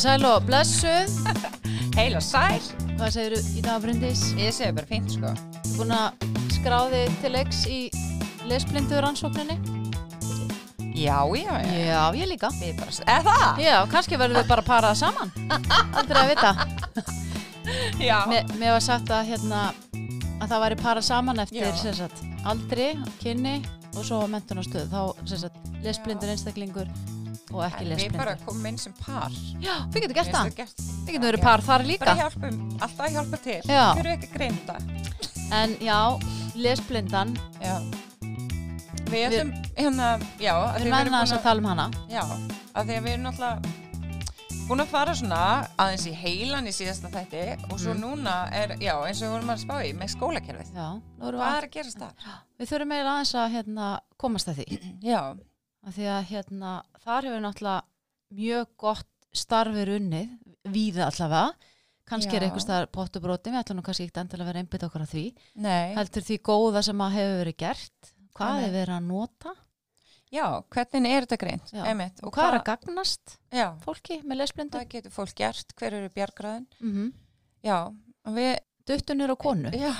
Komið sæl og blessuð. Heil og sæl. Hvað segir þú í dag, Bryndís? Ég segi bara fínt sko. Þú búin að skráði til leiks í lesblindu rannsókninni? Já, já, já. Já, ég líka. Við bara, eða það? Já, kannski verður við bara að parað saman. Aldrei að vita. Já. Mér, mér var sagt að, hérna, að það væri parað saman eftir sagt, aldri, kynni og svo mentunastöð. Þá lesblindur einstaklingur og ekki En við bara komum inn sem par. Já, við getum gert það. Við getum verið par þar líka. Bara hjálpum, alltaf hjálpa til. Já. Fyrir ekki að greinda. En já, lesblindan, Já. Við ætlum, hérna, já. við erum erum búin að tala um hana. Já, af því að við erum náttúrulega búin að fara svona aðeins í heilan í síðasta þætti og svo Mm. núna er, já, eins og við vorum að spá í með skólakerfið. Já, erum við Hvað að er að gerast það? Við þurfum eiginlega aðeins að hérna, komast að því. Já, Af því að hérna, þar hefur náttúrulega mjög gott starfir unnið, víða allavega. Kannski er Já. einhvers staðar pottubróti, við ætlum nú kannski ekki endilega að vera einbytt okkur að því. nei. Heldur því góða sem að hefur verið gert, hvað er verið að nota Já, hvernig er þetta greint? Og hvað er að gagnast Já, fólki með lesblindu. hvað getur fólk gert? Hver eru bjargræðin? Mm -hmm. Já, við... Duttunir og konu. Já,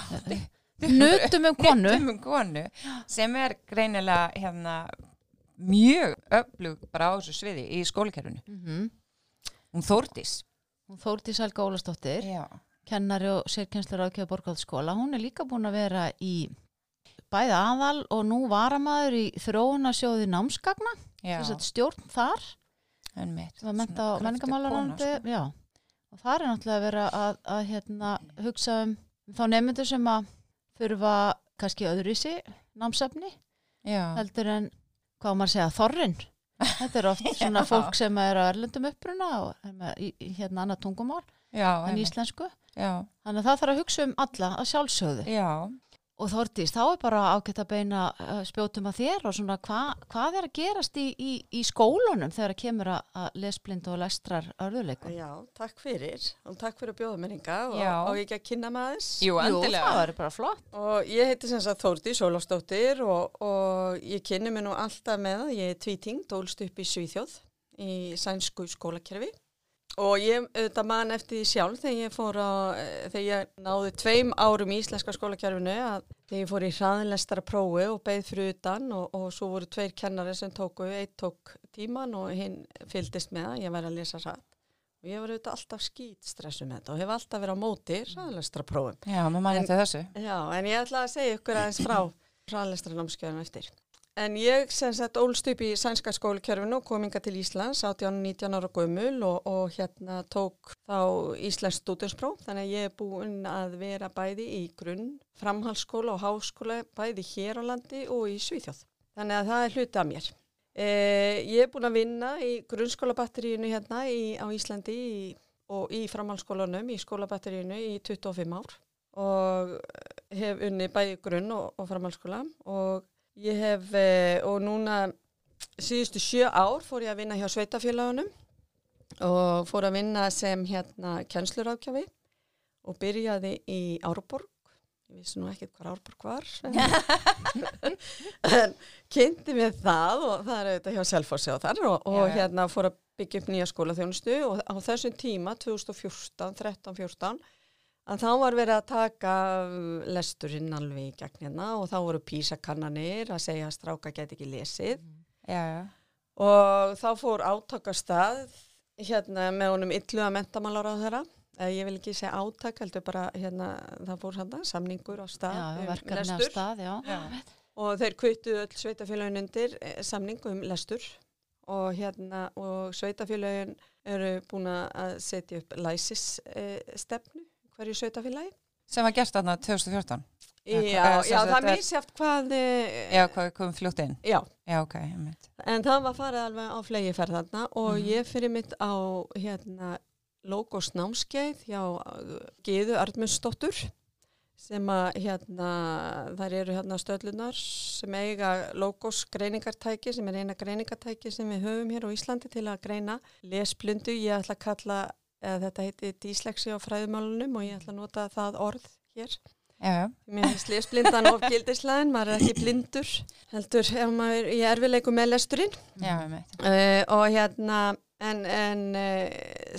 Nutum um konu. Nutum um konu sem er greinilega hérna mjög öflug bara á þessu sviði í skólakerfinu. Mm -hmm. Hún Þórdís. Hún Þórti Sælga Ólastóttir, kennari og sérkennslur ákjöða borgáðskóla. Hún er líka búin að vera í bæði aðal og nú varamaður í þróunarsjóði námsgagna, Já, þess að stjórn þar, sem var menta á menningamálarandi, já. Og það er náttúrulega að vera að, að hérna, hugsa um þá nefnendur sem að þurfa kannski öðruvísi námsefni, Já, heldur en, hvað maður að segja, þorrin. Þetta er oft svona fólk sem er á erlendum uppruna og með hérna annað tungumál já, en einmitt. íslensku. já, Þannig að það þarf að hugsa um alla að sjálfsögðu. já, Og Þordís, þá er bara ágætt að beina uh, spjótum að þér og svona hva, hvað er að gerast í, í, í skólunum þegar að kemur að, að lesblind og lestrar örðuleikum? Já, takk fyrir og takk fyrir að bjóða menninga og, og ég ekki að kynna þess. Jú, Jú, endilega. það er bara flott. Og ég heiti sem sagt Þórdi Sólástóttir og, og ég kynni mig nú alltaf með að ég er tvíting, dólst upp í Svíþjóð í sænsku skólakerfi. Og ég auðvitað man eftir því sjálf þegar ég fór á, eh, þegar ég náði tveim árum í íslenska skólakerfinu að þegar ég fór í hraðinlestara prófi og beigð fyrir utan og, og svo voru tveir kennari sem tóku, eitt tók tíman og hinn fylgdist með að ég væri að lesa rætt. Og ég var auðvitað alltaf skýtstressu með þetta og hef alltaf verið á móti hraðinlestara prófum. Já, maður mann eftir þessu. Já, en ég ætla að segja ykkur aðeins frá hraðlestra námskeiðan eftir. En ég sem sett ólst upp í sænska skólakjörfinu og kom inga til Íslands 18-19 ára gömul og, og hérna tók þá Íslands stúdinspróf. Þannig að ég er búin að vera bæði í grunn, framhaldsskóla og háskóla bæði hér á landi og í Svíþjóð. Þannig að það er hluti af mér. Eh, ég er búin að vinna í grunnskólabatteríinu hérna í, á Íslandi í, og í framhaldsskólanum í skólabatteríinu í 25 ár og hef unni bæði grunn og, og framhaldsskóla og ég hef eh, og núna síðustu sjö ár fór ég að vinna hjá sveitafélagunum og fór að vinna sem hérna kennslurákjafi og byrjaði í Árborg. Ég vissi nú ekkert hvað Árborg var en, en kynnti mér það og það er auðvitað hjá Selfossi og þar og, og hérna fór að byggja upp nýja skólaþjónustu og á þessum tíma 2014, 13-14 að þá var verið að taka uh, lesturinn alveg í gegn hérna og þá voru písakannanir að segja að stráka get ekki lesið Já, já. og þá fór átakastað hérna með honum illu að mentamálar á þeirra ég vil ekki segja átak, heldur bara hérna, það fór hann samningur á stað Já, um lestur stað, já. Já. og þeir kvittu öll sveitafélagin undir eh, samning um lestur og hérna og sveitafélagin eru búin að setja upp læsis eh, stefnu hverju sveitafélagi Sem var gert þarna 2014. Já, hvað- já, sagt það er- misjátt hvað eh, Já, hvað við komum fljótt inn. já, Já, ok, en það var farið alveg á flegi ferðarna og Mhm. ég fyrir mitt á hérna Logos námskeið hjá uh, Gíðu Arnmundsdóttur sem að hérna, þar eru hérna stöðlunar sem eiga Logos greiningartæki sem er eina greiningartæki sem við höfum hér á Íslandi til að greina lesblundu, ég ætla að kalla eða þetta heiti dísleksi á fræðumálunum og ég ætla að nota það orð hér Já. Mér finnst lesblindan of gildislæðin, maður er ekki blindur, heldur ef maður er í erfileiku með lesturinn. Uh, og hérna, En, en uh,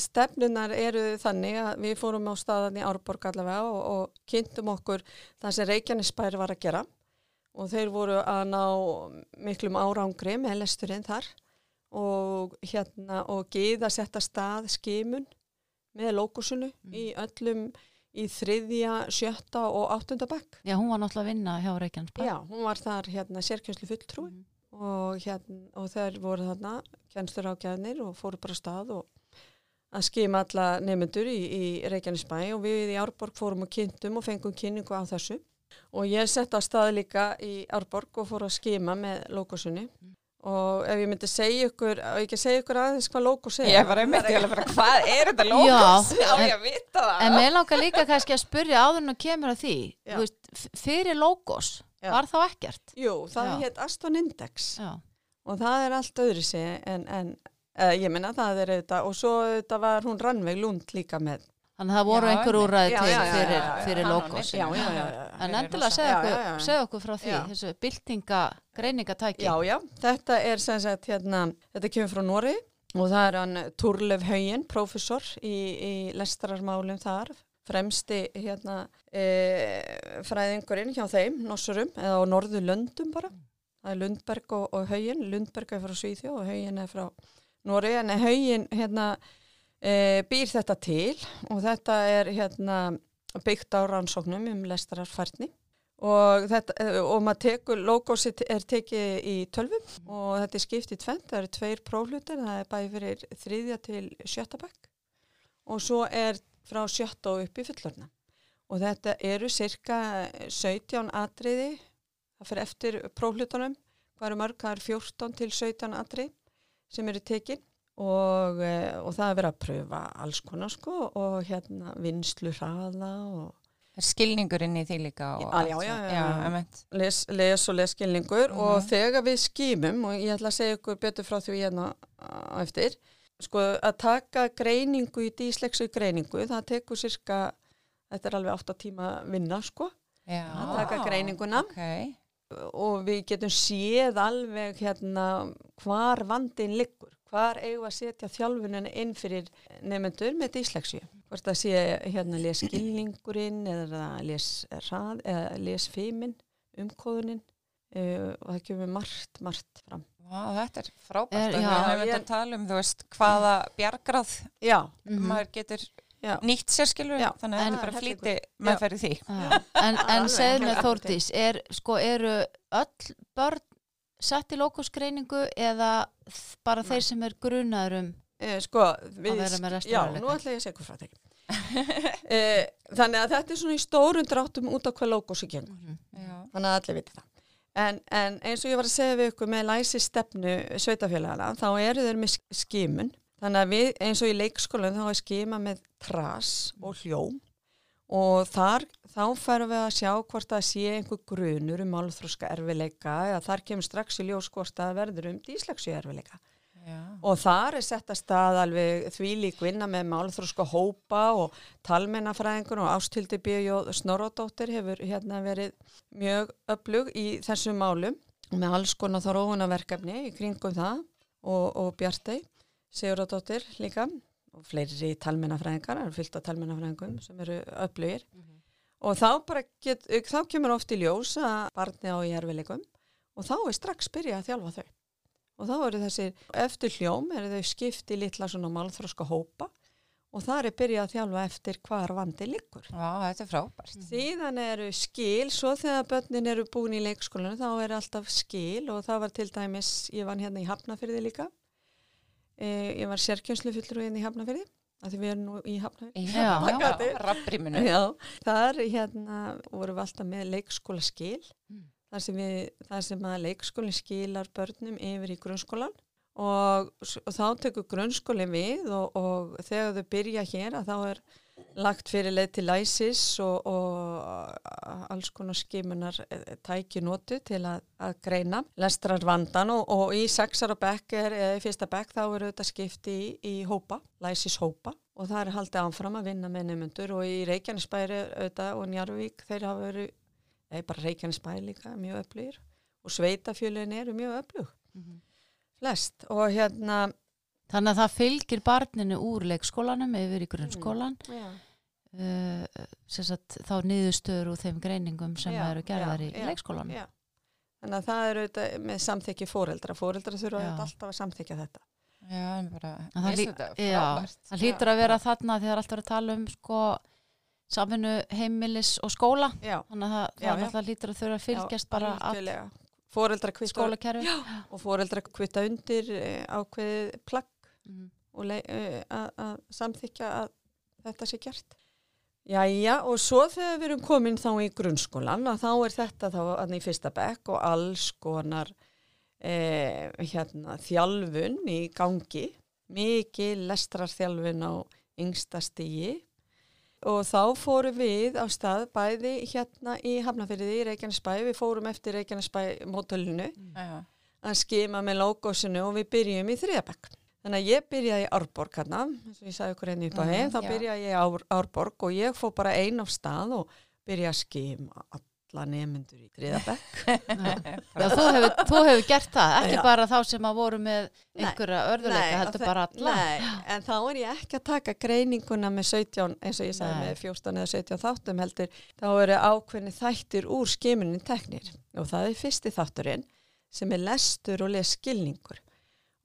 stefnunar eru þannig að við fórum á staðan í Árborg allavega og, og kynntum okkur það sem Reykjanesbær var að gera og þeir voru að ná miklum árangri með lesturinn þar og hérna og geða setta stað skimun með lókusunu mm. í öllum í þriðja, sjötta og áttunda bekk. Já, hún var náttúrulega að vinna hjá Reykjanesbær. Já, hún var þar hérna sérkjönslu fulltrúi mm. og, hérna, og þeir voru þarna kjænstur ágæðnir og fóru bara stað og að skima alla nefnendur í, í Reykjanesbæ og við í Árborg fórum og kynntum og fengum kynningu á þessu og ég sett á stað líka í Árborg og fór að skima með lókusunni mm og ef ég myndi segja ykkur og ekki segja ykkur aðeins hvað logos er? Ég var einmitt, ég var bara hvað er þetta logos já, ég að vita það. en mér langar líka kannski að spurja áður en að kemur að því. Veist, fyrir logos já. var þá ekkert? Jú, það heit Aston Index. Já. og það er allt öðru sig en, en uh, ég minna það er auðvitað og svo auðvitað var hún Rannveig Lund líka með Þannig að það voru já, einhver úræði til já, fyrir, fyrir logos. En endilega segja okkur, segja okkur frá því, þessu byltinga greiningatæki. Já, já, þetta er sem sagt, hérna, þetta kemur frá Nóri og það er hann Turlev Haugen, professor í, í lestrarmálum þar, fremsti hérna, e, fræðingurinn hjá þeim, Nossurum, eða á Norðu Löndum bara. Það er Lundberg og, og Haugen, Lundberg er frá Svíþjó og Haugen er frá Nóri, en Haugen, hérna, e, býr þetta til og þetta er hérna, byggt á rannsóknum um lestararfærni og, e, og maður tekur, logosi er tekið í tölvum og þetta er skipt í tvent, það eru tveir próflutir, það er bæði fyrir þriðja til sjötta bekk og svo er frá sjötta og upp í fullorna og þetta eru cirka 17 atriði, það fyrir eftir próflutunum, hvað eru eru 14 til 17 atrið sem eru tekinn og, eh, og það er verið að pröfa alls konar sko og hérna vinslu hraða og Skilningurinn í því líka Já, já, já, já. Les, les og les skilningur uh -huh. og mhm. þegar við skýmum og ég ætla að segja ykkur betur frá því hérna eftir sko að taka greiningu í dísleksu greiningu það tekur cirka, þetta er alveg 8 tíma vinna sko já. að taka greininguna okay. og við getum séð alveg hérna hvar vandin liggur hvar eigum að setja þjálfunin inn fyrir nefnendur með dísleksju. Hvort að sé hérna les skilningurinn eða les rað eða les feimin, umkóðunin uh, og það kemur margt, margt fram. Vá, þetta er frábært. Já, við hefum að tala um, þú veist, hvaða bjargráð já. maður getur já. nýtt sér, skilur, þannig að þetta bara flíti með fyrir því. En, en segð með Þórtís, er, sko, eru öll börn sett í lókusgreiningu eða bara Nei. þeir sem er grunaður um eh, sko, við, að vera með resturleika? Já, nú ætla ég að segja hvað frá þeim. eh, þannig að þetta er svona í stórun dráttum út á hvað lókusi gengur. Mm -hmm. Þannig að allir viti það. En, en eins og ég var að segja við ykkur með læsi stefnu sveitafélagana, þá eru þeir með skimun. Þannig að við, eins og í leikskólan, þá er skima með tras og hljóm og þar, þá ferum við að sjá hvort það sé einhver grunur um málþróska erfileika eða þar kemur strax í ljós hvort það verður um díslagsu erfileika Já. og þar er sett að stað alveg því lík vinna með málþróska hópa og talmennafræðingur og ástildi bíu Snorradóttir hefur hérna verið mjög öflug í þessum málum með alls konar þróunaverkefni í kringum það og, og Bjartei Sigurðardóttir líka og fleiri talmennafræðingar, það er fyllt af talmennafræðingum sem eru öflugir mm -hmm. og þá, get, þá kemur oft í ljós að barni á í erfileikum og þá er strax byrjað að þjálfa þau og þá eru þessi eftir hljóm eru þau skipt í litla svona málþróska hópa og það er byrjað að þjálfa eftir hvar vandi liggur. Já, þetta er frábært. Síðan eru skil, svo þegar börnin eru búin í leikskólanu þá er alltaf skil og það var til dæmis, ég vann hérna í Hafnafyrði líka Eh, ég var sérkjönslu fullur í Hafnafjörði að því við erum nú í Hafnafjörði Já, Já, þar hérna vorum við alltaf með leikskóla skil. Mm. þar sem, við, þar sem að leikskólinn skilar börnum yfir í grunnskólan og, og þá tekur grunnskólinn við og, og þegar þau byrja hér að þá er lagt fyrir leið til læsis og, og alls konar skimunar eh, tæki nótu til að, að greina lestrar vandan og, og í sexar og bekkar eða í fyrsta bekk þá eru þetta skipti í, í hópa, læsis hópa og það er haldið ánfram að vinna með nefnundur og í Reykjanesbæri auðvitað og Njarvík þeir hafa verið, eða bara Reykjanesbæri líka mjög öflugir. Og Sveitafjölin eru mjög öflug. Mm -hmm. flest. Og hérna Þannig að það fylgir barninu úr leikskólanum yfir í grunnskólan Já. uh, sem sagt, þá niðurstöður úr þeim greiningum sem Já, eru gerðar já, í já, leikskólanum. Já. Þannig að það er auðvitað með samþykki fóreldra. Fóreldra þurfa alltaf að samþykja þetta. Já, bara, það lí- það hlýtur að vera þarna er alltaf verið að tala um sko samvinnu heimilis og skóla. Já. Þannig að það, Já, það hlýtur að þurfa að fylgjast bara algjörlega. Fóreldra kvita skólakerfi. og fóreldra kvita undir eh, ákveðið plagg Mhm. og le- eh, að að samþykja að þetta sé gert. Jæja, og svo þegar við erum komin þá í grunnskólan og þá er þetta þá aðna í fyrsta bekk og alls konar eh, hérna, þjálfun í gangi, mikið lestrarþjálfun á yngsta stígi og þá fórum við á stað bæði hérna í Hafnafyrði í Reykjanesbæ, við fórum eftir Reykjanesbæ mótölinu Já, að skima með logosinu og við byrjum í þriðabekk. Þannig að ég byrjaði í Árborg hérna, eins og ég sagði ykkur henni upp á Mhm, heim, þá já. byrjaði ég í Ár, Árborg og ég fór bara ein á stað og byrjaði að skima alla nefnendur í þriðabekk. Já, þú hefur, þú hefur gert það, ekki Já. bara þá sem að voru með einhverja örðuleika, heldur bara alla. Nei, en þá er ég ekki að taka greininguna með 17, eins og ég sagði Nei. með 14 eða 17 þáttum heldur, þá eru ákveðni þættir úr skimunin teknir og það er fyrsti þátturinn sem er lestur og lesskilningur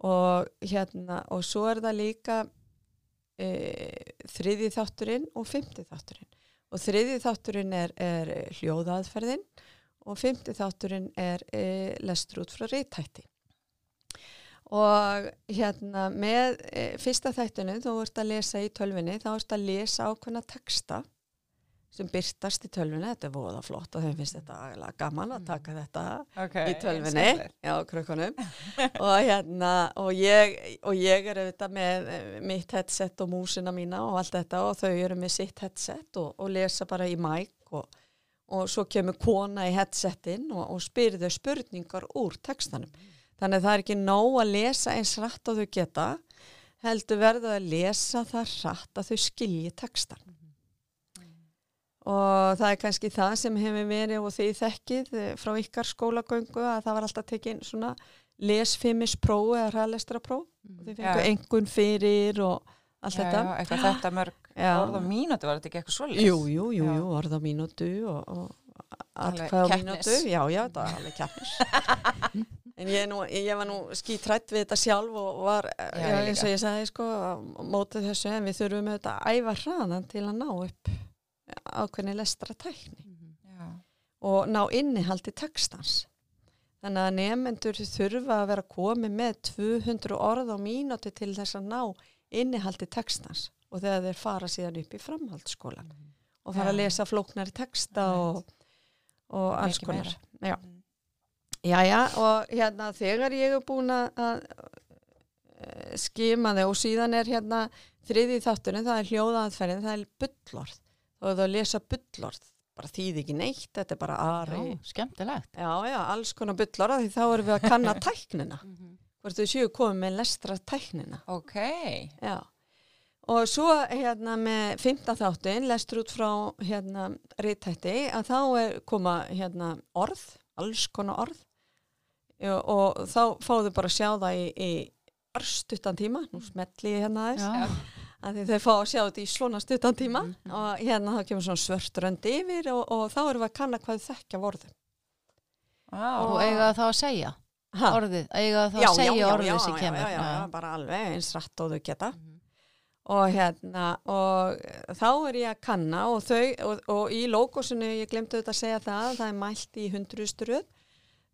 og hérna og svo er það líka e, þriði þátturinn og fymti þátturinn. Og þriði þátturinn er, er hljóðaðferðin og fymti þátturinn er e, lestur út frá reytætti og hérna með e, fyrsta þættinu þú ert að lesa í tölvinni þá ert að lesa ákveðna texta sem byrtast í tölvinni, þetta er voða flott og þeim finnst þetta gaman að taka þetta ok. í skemmtilegt. já, krökkunum og hérna, og ég og ég er auðvitað með eh, mitt headset og músina mína og allt þetta og þau eru með sitt headset og, og lesa bara í mæk og, og svo kemur kona í headsetin og, þau spurningar úr textanum þannig að það er ekki nóg að lesa eins rætt og þau geta heldur verður að lesa það rætt að þau skilji textan og það er kannski það sem hefur verið og þið þekkið eh, frá ykkar skólagöngu að það var alltaf tekin svona lesfimispróf eða hraðlestrapróf og þið fengu Já. engun fyrir og allt Já, þetta já, eitthvað þetta mörg Já. orð og mínúti var þetta ekki eitthvað svolítið? Jú, jú, jú, jú, orð á mínútu og, og keppnis. mínútu já, já, þetta var alveg keppnis en ég, nú, ég var nú skítrætt við þetta sjálf og var, já, eins og ég sagði sko, mótið þessu en við þurfum auðvitað að æfa hraðan til að ná upp ákveðni lestra tækni Já. og ná innihaldi textans. Þannig að nefnendur þurfa að vera komið með 200 orð á mínúti til þess að ná innihaldi textans og þegar þeir fara síðan upp í framhaldsskólan og fara að Já. lesa flóknari texta og, og alls konar. meira. Já. Jæja, og hérna þegar ég er búin að að, eh, skima þau og síðan er hérna þriði þátturinn, það er hljóðaðferðin, það er bullorð. Þá er það að lesa bullorð, bara þýði ekki neitt, þetta er bara. Já, skemmtilegt. Já, já, alls konar bullorð, því þá erum við að kanna tæknina. Hvort þau séu komið með lestra tæknina. Ok, Já. Og svo hérna með fymta þáttin, lestur út frá hérna rítætti, að þá er koma hérna orð, alls konar orð Já, og þá fáðu bara að sjá það í, í örstuttan tíma, nú smetli ég hérna aðeins, Já, að þau fá að sjá þetta í svona stuttan tíma Mhm. og hérna þá kemur svona svört rönd yfir og, og þá erum við að kanna hvað þekkja vorðum. Vá. og eiga þá að segja Ha? orðið, eiga þá Já, að segja já, já, orðið já, sem já, kemur. Já, já, já, bara alveg eins rætt og þau geta. Mhm. og hérna og þá er ég að kanna og þau og, og í logosinu ég glemdi auðvitað að segja það það er mælt í hundruðsturöð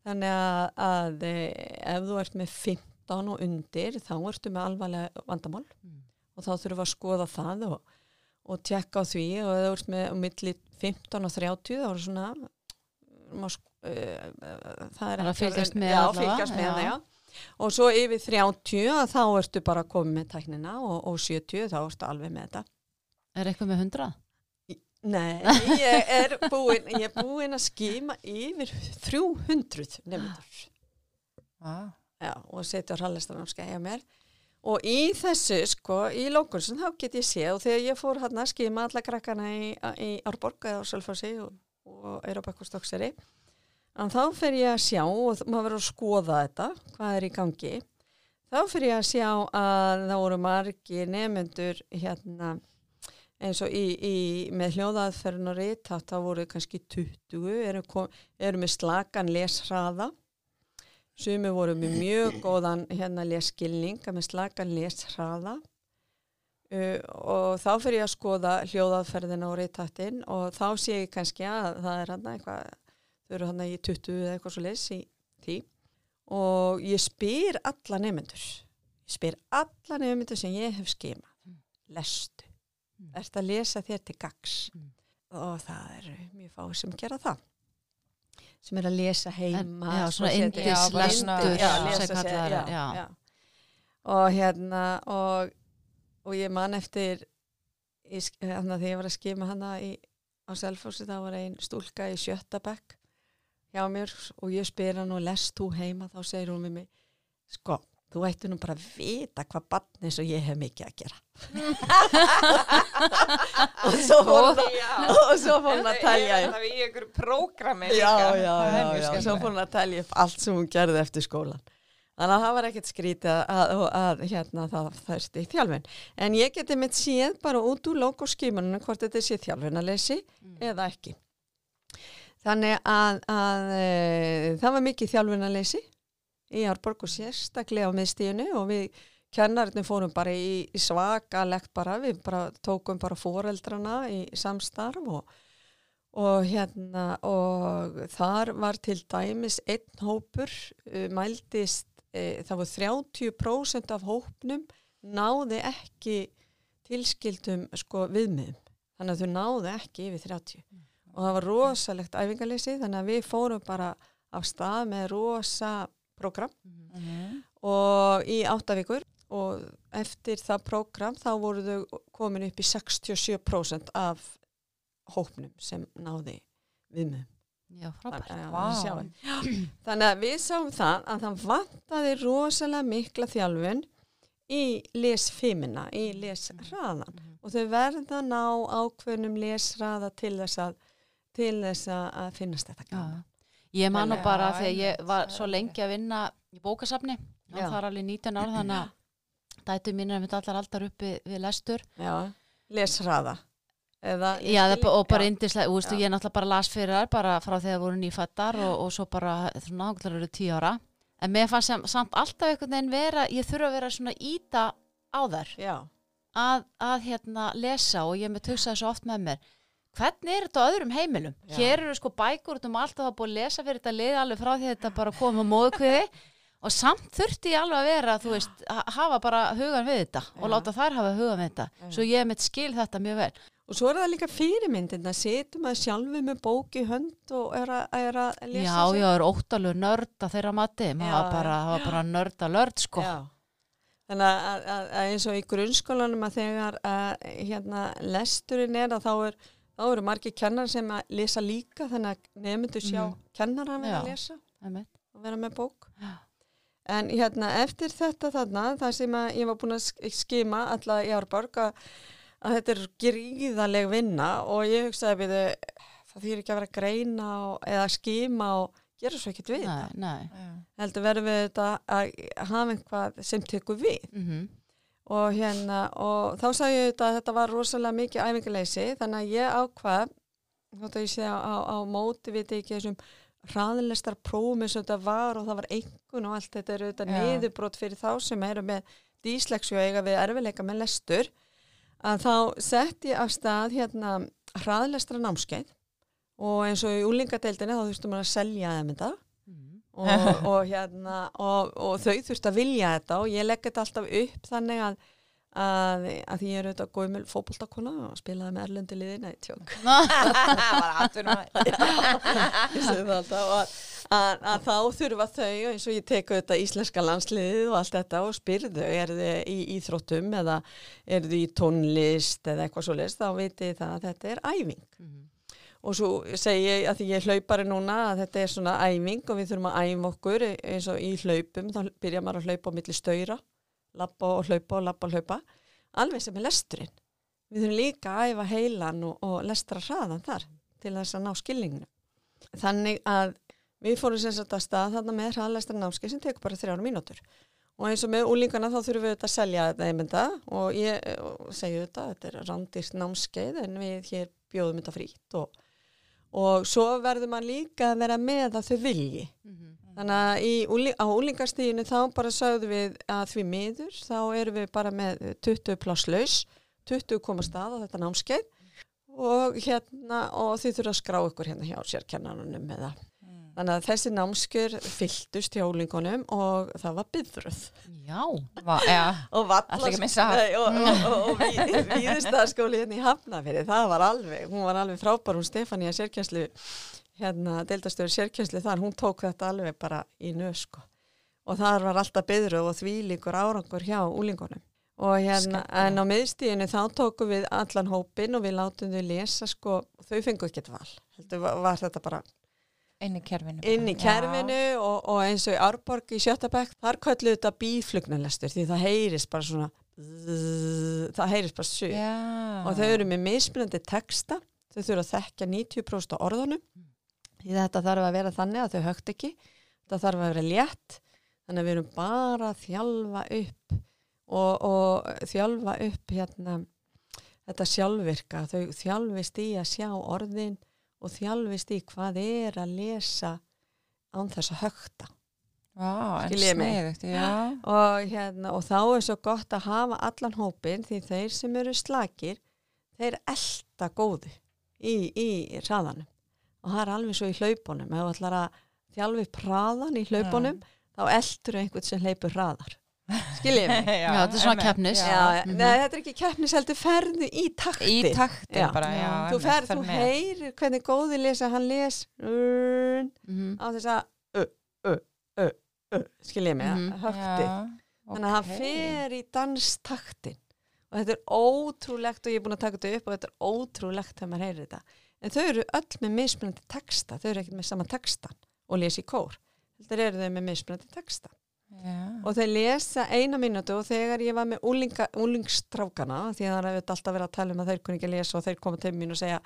þannig að, að eh, ef þú ert með 15 og undir þá ertu með alvarlega vandamál Mm. Og þá þurfum við að skoða það og, og tjekka á því og þú ert með á milli 15 og 30 þá er svona má, sk- uh, það er Það að fylgjast með já, fylgjast með já. það, já og svo yfir 30 að þá ertu bara komið með tæknina og, og 70 þá ertu alveg með þetta Er eitthvað með hundra? Nei, ég er búin, ég er búin að skima yfir 300 nefndur. Já, og setja á skæja mér og í þessu sko, í lókunsun þá get ég séð og þegar ég fór hann að skima alla krakkana í, í Árborg eða á Sölfossi og, og Eirabakk og Stokkseri en þá fer ég að sjá og maður verður að skoða þetta hvað er í gangi þá fyrir ég að sjá að það voru margi nefnendur hérna eins og í, í, með reytátt þá voru kannski 20 eru, kom, eru með slakan lesraða sumi voru með mjög góðan hérna lesskilning með slakan lesraða uh, og þá fyrir ég að skoða hljóðaðferðin og reytáttin og þá sé ég kannski að það er hann eitthvað þau eru hann í 20 eða eitthvað svo les í því. Og ég spyr alla nefnendur ég spyr alla nefnendur sem ég hef skemað lestu. Mm. ert að lesa þér til gags mm. og það er mjög fáið sem gera það sem er að lesa heima já, svona indislestur og hérna og, og ég man eftir hérna þegar ég var að skima hana í, á Selfossi þá var einn stúlka í Sjötabæk hjá mér og ég spyr hann og lest þú heima? Þá segir hún við mig sko þú ætti nú bara að vita hvað barn eins og ég hef mikið að gera. Og svo fór og svo fór hún að talja það er í einhverju prógrami já, já, já, já, svo fór hún að talja allt sem hún gerði eftir skólan þannig að það var ekkert skrítið að, að, að hérna það þörsti í þjálfin en ég geti mitt síð bara út úr logoskímaninu hvort þetta sé þjálfin að lesi mm. eða ekki. Þannig að, að e, það var mikið þjálfin að lesi í Árborg og sérstaklega á miðstíðinu og við kennarinnum fórum bara í, í svakalegt bara, við bara tókum bara foreldrana í samstarf og, og hérna og þar var til dæmis einn hópur uh, mældist, e, það var 30% af hópnum náði ekki tilskildum sko viðmiðum, þannig að þau náði ekki yfir 30 mm. og það var rosalegt æfingaleysi þannig að við fórum bara af stað með rosa program mm -hmm. og í áttavíkur og eftir það program þá voru þau komin upp í 67% af hópnum sem náði við með Já, frábært. Þannig, wow. Þannig að við sáum það að það vantaði rosalega mikla þjálfun í lesfimina, í lesraðan mm -hmm. og þau verða að ná ákveðnum lesraða til þess að, til þess að finnast þetta gana. Ég man nú bara ja, þegar ég var svo lengi að vinna í bókasafni það er alveg 19 ára þannig að dætu mín er allar aldar uppi við lestur. Já, lesraða. Eða, Já, og bara indislega, þú veist, ég er náttúrulega bara las fyrir þar, bara frá þegar það voru nýfættar og, og svo bara, þú náttúrulega eru tíu ára. En mér fannst sem, samt alltaf einhvern veginn vera, ég þurfa að vera svona íta á þar að, að hérna lesa og ég með töksaði svo oft með mér hvernig er þetta á öðrum heimilum? Já. Hér eru sko bækur út um allt og það er búin að lesa fyrir þetta lið alveg frá því að þetta bara koma móðkviði og samt þurfti ég alveg að vera þú veist, hafa bara hugan við þetta Já. og láta þær hafa hugan við þetta Já. svo ég mitt skil þetta mjög vel Og svo er það líka fyrirmyndin að setjum að sjálfu með bóki hönd og er að, er að lesa Já, sér. já, það er óttalur nörd að þeirra mati maður bara, bara nörda lörd sko Já Þannig að, að, að eins og í grunnskólanum að þegar að hérna lesturinn er að þá er þá eru margir kennar sem að lesa líka þannig að nefndu sjá mm. kennar að vera að lesa og vera með bók Já. en hérna eftir þetta þarna það sem að ég var búin að skima alltaf í Árborg að, að þetta er gríðaleg vinna og ég hugsaði við það þýr ekki að vera að greina og, eða skima og gera svo ekkert við nei, nei. heldur verður við þetta að hafa einhvað sem tekur við mm -hmm og hérna og þá sagði ég þetta að þetta var rosalega mikið æfingarleysi þannig að ég ákvað þótt að ég sé á, á, á móti við ekki þessum hraðilegstar prófum eins og þetta var og það var einhvern og allt þetta eru þetta niðurbrót fyrir þá sem eru með dísleksju og eiga við erfileika með lestur að þá sett ég af stað hérna hraðilegstra námskeið og eins og í úlingadeildinu þá þurftum maður að selja þeim þetta og, og, hérna, og, og þau þurft að vilja þetta og ég legg þetta alltaf upp þannig að, að, að ég er auðvitað góðmjöl fókbóltakona og spilaði með erlendi liði, nei tjók. Að, að þá þurfa þau eins og ég teku þetta íslenska landsliðið og allt þetta og spyrðu er þið í íþróttum eða er þið í tónlist eða eitthvað svo list, þá viti það að þetta er æfing. Mm -hmm og svo segi ég að því ég hlaupari núna að þetta er svona æming og við þurfum að æma okkur eins og í hlaupum. Þá byrja maður að hlaupa á milli stöyra lappa og hlaupa og lappa og hlaupa. Alveg sem er lesturinn við þurfum líka að æfa heilan og, og lestra hraðan þar til þess að ná skilninginu þannig að við fórum sem sagt að stað þarna með hraðlestra námskeið sem tekur bara þrjára mínútur. Og eins og með úlingana þá þurfum við þetta að selja þetta einmynda og ég og segi þetta, þetta er rándýrt námskeið en við hér bjóðum þetta frýtt og, og svo verður maður líka að vera með að þau vilji. Þannig að í, úli- á úlingastíðinu þá bara sögðum við að því miður þá erum við bara með 20 plásslaus, 20 koma stað á þetta námskeið og hérna og þið þurfa að skrá ykkur hérna hjá sérkennanunum með það. Þannig að þessi námskjör fylltust hjá úlingunum og það var byðröð. Já, Va, ja. Og Ætla ekki að missa af. Nei, og, og, og, og við, viðstæðarskóli hérna í Hafnafiri, það var alveg, hún var alveg frábær, hún Stefania sérkjænslu, hérna, deildastöður sérkjænslu þar, hún tók þetta alveg bara í nösku. Og þar var alltaf byðröð og þvílíkur árangur hjá úlingunum. Og hérna, Skemmtilegt. en á miðstíðinu þá tókum við allan hópin og við látum þau lesa, sko, þau fengu ekkert val. Heldur var þetta bara inn í kerfinu. inn í Já. kerfinu og, og eins og í Árborg í Sjötabæk, þar kölluðu þetta bíflugnarlestur því það heyrist bara svona það heyrist bara Já. og þau eru með mismunandi texta þau þurfa að þekka 90% af orðunum því þetta þarf að vera þannig að þau högt ekki þetta þarf að vera létt þannig að við erum bara að þjálfa upp og, og þjálfa upp hérna þetta sjálfvirka, þau þjálfist í að sjá orðin og þjálfist í hvað er að lesa án þess að högta mig? sniðugt, og, hérna, og þá er svo gott að hafa allan hópin því þeir sem eru slakir þeir elta góðu í, í hraðanum. Og það er alveg svo í hlaupunum. Ef þú ætlar að þjálfi praðan í hlaupunum þá eltur einhvern sem hleypur hraðar skiljið mig já, Já, þetta er svona keppnis. Mhm. nei, þetta er ekki keppnis heldur ferðu í takti Í taktin Já. bara, já. þú ferð, fer þú heyrir hvernig góði lesa hann les mm, Mhm. á þess að skiljið mig, Mhm. högtið Já, Þannig að hann fer í danstaktin og þetta er ótrúlegt og ég er búin að taka þetta upp og þetta er ótrúlegt þegar maður heyrir þetta. En þau eru öll með mismunandi texta, þau eru ekkert með sama textan og lesa í kór. Þetta eru þau með mismunandi texta. Já. Og þau lesa eina mínútu og þegar ég var með úlinga, úlingstrákana, því að það er auðvitað alltaf verið að tala um að þeir kunni ekki að lesa og þeir koma til mín og segja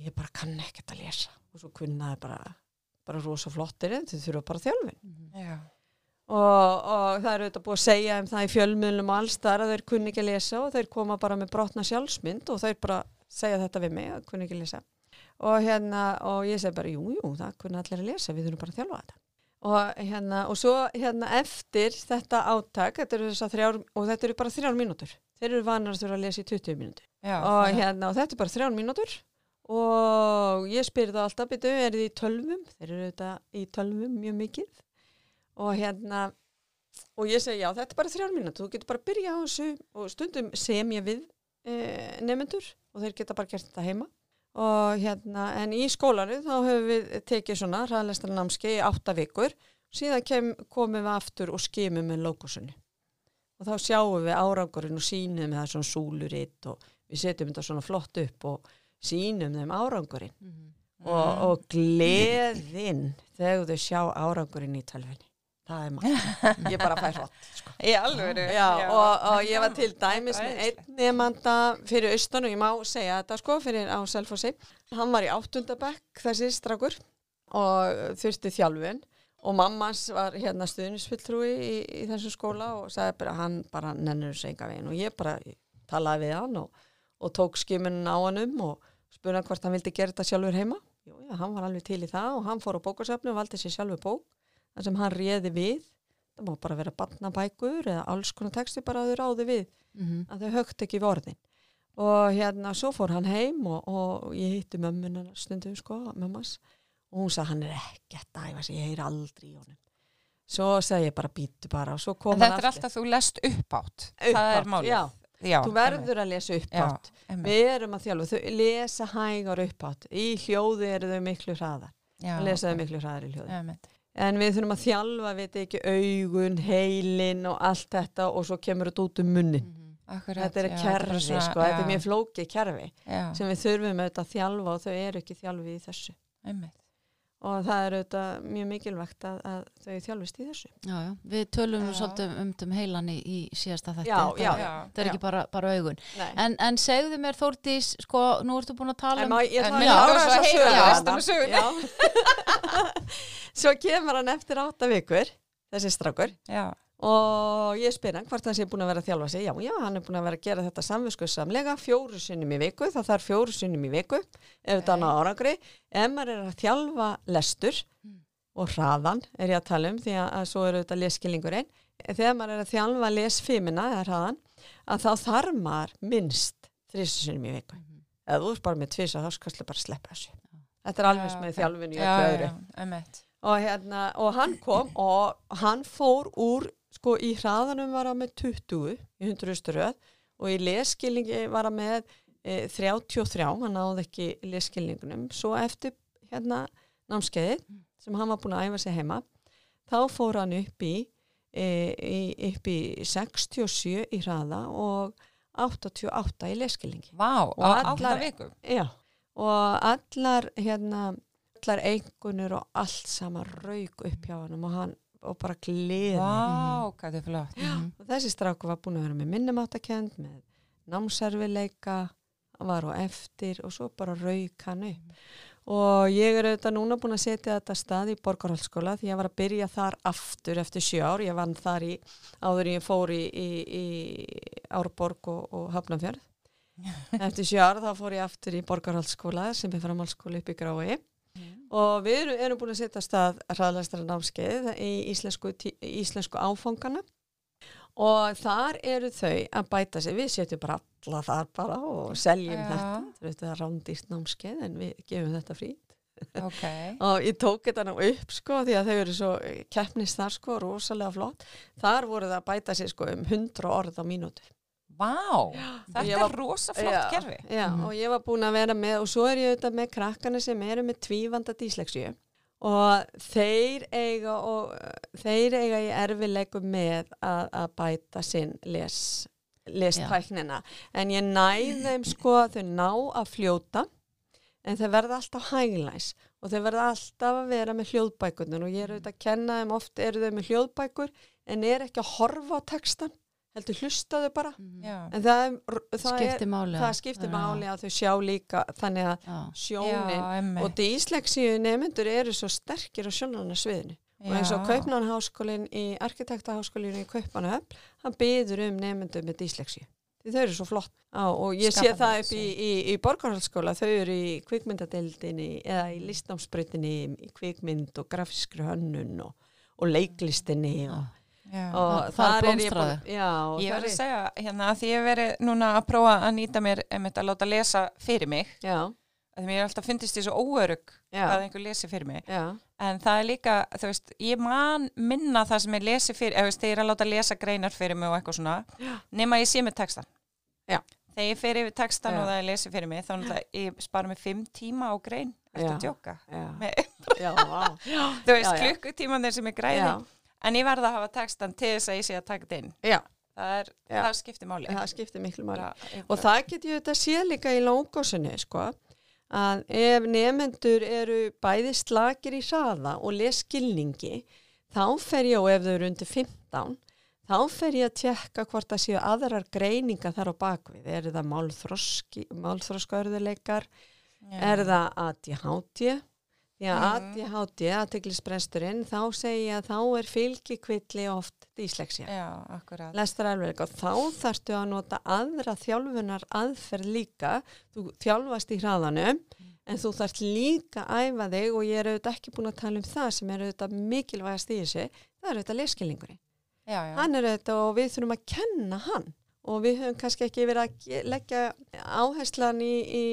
ég bara kann ekkert að lesa. Og svo kunna þau bara, bara rosa flottir en þau þurfa bara þjálfin Já. og, og það er auðvitað búið að segja um það í fjölmiðlum og alls þar að þeir kunni ekki að lesa og þeir koma bara með brotna sjálfsmynd og þeir bara segja þetta við mig að kunni ekki að lesa. Og hérna og ég segi bara jú, jú, það kunni allir að lesa við þurfum bara að þjálfa þetta og hérna og svo hérna eftir þetta átak þetta þrjár og þetta eru bara þrjár mínútur. Þeir eru vanar að þurfa að lesa í 20 mínútur. Já, og hérna og þetta er bara þrjár mínútur. Og ég spyr það alltaf byrju, er þið í tölvum? Þeir eru þetta í tölvum mjög mikið. Og hérna og ég segi já, þetta er bara þrjár mínútur. Þú getur bara að byrja á þessu og stundum sem ég við e, nefnendur og þeir geta bara gert þetta heima og hérna, en í skólanum þá höfum við tekið svona hraðlestar námski í átta vikur. Síðan kem, komum við aftur og skimum með lókusunni og þá sjáum við árangurinn og sínum það svona súluritt og við setjum þetta svona flott upp og sínum þeim árangurinn. Mhm. og, og gleðin þegar þau sjá árangurinn í tölfunni það er maður, ég bara fæ hrótt sko. Og, og ég var til dæmis með einn nefnda fyrir austan og ég má segja þetta sko fyrir á Selfossi. Hann var í áttundabekk þessi strakur og þurfti þjálfun og mammans var hérna stuðnisfulltrúi í, í þessum skóla og sagði bara hann bara nennur þessu enga veginn og ég bara talaði við hann og, og tók skimunin á hann um og hann hvort hann vildi gera þetta sjálfur heima. Jú, já, hann var alveg til í það og hann fór á bókasöfnu og valdi sér sjálfur bók þar sem hann réði við það má bara vera barnabækur eða alls konar texti bara að þau ráði við Mhm. að þau högt ekki við orðin og hérna svo fór hann heim og, og ég hitti mömmuna stundum sko, mömmas. Og hún sagði hann er ekkert að æfa sig, ég heyri aldrei í honum. Svo segi ég bara býtu bara. Og svo kom En hann þetta er alltaf þú lest upp átt. Það er Upphátt, málið. já, Já, þú verður að lesa upp átt einmitt. við erum að þjálfa, þau lesa hægar upp átt í hljóði eru þau miklu hraðar. Lesa þau miklu hraðar í hljóði. Einmitt. En við þurfum að þjálfa, veit ekki, augun, heilin og allt þetta og svo kemur þetta út um munnin. Mhm. Akkurat, Þetta er já, kerfi, svona- sko, þetta er já, mjög flókið kerfi Já, sem við þurfum að þjálfa og þau eru ekki þjálfið í þessu. einmitt. Og það er auðvitað mjög mikilvægt að, að þau þjálfist í þessu. Já, já, við tölum nú Já. svolítið um, um heilan í, í síðasta Þetta er-. Það er ekki bara, bara augun. En, en segðu mér Þórdís, sko, nú ertu búin að tala En um... En að langar klára svo að. Já. Svo kemur hann eftir átta vikur, þessi strákur, Já, og ég spyr hann hvort hann sé búin að vera að þjálfa sig. Já, já, hann er búin að vera að gera þetta samviskuðsamlega fjóru sinnum í viku, það þarf fjóru sinnum í viku, ef þetta er á árangri. Ef maður er að þjálfa lestur og hraðan er ég að tala um því að, að svo eru þetta leskilningurinn þegar maður er að þjálfa lesfimina eða hraðan, að þá þarf maður minnst þrísu sinnum í viku. Eða þú ert bara með tvisa þá skastlega bara sleppa þessu. Þetta er alveg sem og, hérna, og hann kom og hann fór úr sko í hraðanum var hann með 20 í 100 röð og í leskilningi var hann með e, 33, hann náði ekki leskilningunum, svo eftir hérna námskeiðið sem hann var búin að æfa sig heima þá fór hann upp í, e, í upp í 67 í hraða og 88 í leskilningi Vá, á átta allar- vikum. Já, og allar hérna, allar eigunur og allt sama rauk upp hjá hann og hann og bara gleði. Er flott. Mhm. og þessi stráku var búin að vera með minnumáttakend með námservileika var á eftir og svo bara rauk hann upp. Og ég er auðvitað núna búin að setja þetta stað í Borgarhaldsskóla því ég var að byrja þar aftur eftir sjö ár, ég vann þar í áður ég fór í, í, í Árborg og, og Hafnarfjörð. Eftir sjö ár þá fór ég aftur í Borgarhaldsskóla sem er framhaldsskóla upp í Grái og við erum, erum búin að setja stað hraðlæstara námskeið í íslensku, íslensku áfangana og þar eru þau að bæta sig, við setjum bara alla þar bara og seljum Já. þetta. Þetta er rándýrt námskeið en við gefum þetta frí. Ok. og ég tók þetta nú upp sko því að þau eru svo keppnist þar sko rosalega flott. Þar voru það að bæta sig sko um 100 orð á mínútu Vá, þetta ég er var- rosa flott já, kerfi. já, Mhm. og ég var búin að vera með og svo er ég auðvitað með krakkana sem eru með tvífanda dísleksju og þeir eiga og þeir eiga í erfileikum með að, að bæta sinn les, lestæknina. En ég næð þeim sko að þau ná að fljóta en þau verða alltaf hæglæs. Og þau verða alltaf að vera með hljóðbækurnar. Og ég er auðvitað að kenna þeim oft eru þau með hljóðbækur en er ekki að horfa á textan heldur hlusta þau bara. Já. en það, er- það, skiptir er, máli það skiptir máli að þau sjá líka þannig að já. sjónin Já, og dísleksíu nefnendur eru svo sterkir á sjónarnarsviðinu og eins og Kaupnánháskólin í arkitektaháskólinu í Kaupanöfn hann byður um nefnendur með dísleksíu þau eru svo flott. Á, og ég sé Skapandi það upp í, í, í borgarhaldsskóla þau eru í kvikmyndadeildinni eða í listnámsbreytinni í kvikmynd og grafískri hönnun og, og leiklistinni og, Já. og Það- er ég búin Ég verði að segja hérna að því ég hef verið núna að prófa að nýta mér einmitt að láta lesa fyrir mig. Já, að mér alltaf fyndist því svo óörug já, að einhver lesi fyrir mig. Já, en það er líka, þú veist, ég man minna það sem ég lesi fyrir, eða þegar ég er að láta lesa greinar fyrir mig og eitthvað svona nema ég sé með textan Já. þegar ég fer yfir textan og það er lesi fyrir mig þá ég spara mig fimm tíma á grein. Eftir að djóka? Þú veist, klukkutíman þeir sem ég græði en ég verða að hafa textan til þess að ég sé að taka þetta inn. Já, það, er, það skiptir máli. Það skiptir miklu máli. Ég Og það get ég þetta sé líka í lóngosinu, sko, að ef nefendur eru bæði slakir í hraða og les skilningi, þá fer ég, og ef þau eru undir 15, þá fer ég að tjekka hvort það séu aðrar greininga þar á bakvið. Er það Já. er það ADHD? Því að Mhm. ADHD, aðteglisbresturinn, þá að þá er fylgikvilli oft dísleksja Já, akkurat. Lestaralveik og þá þarftu að nota aðra þjálfunar aðferð líka. Þú þjálfast í hraðanum en þú þarft líka að æfa þig og ég er auðvitað ekki búin að tala um það sem er auðvitað mikilvægast í þessu. Það er auðvitað leskilningurinn já, já. hann er auðvitað og við þurfum að kenna hann og við höfum kannski ekki verið að leggja áherslan í, í,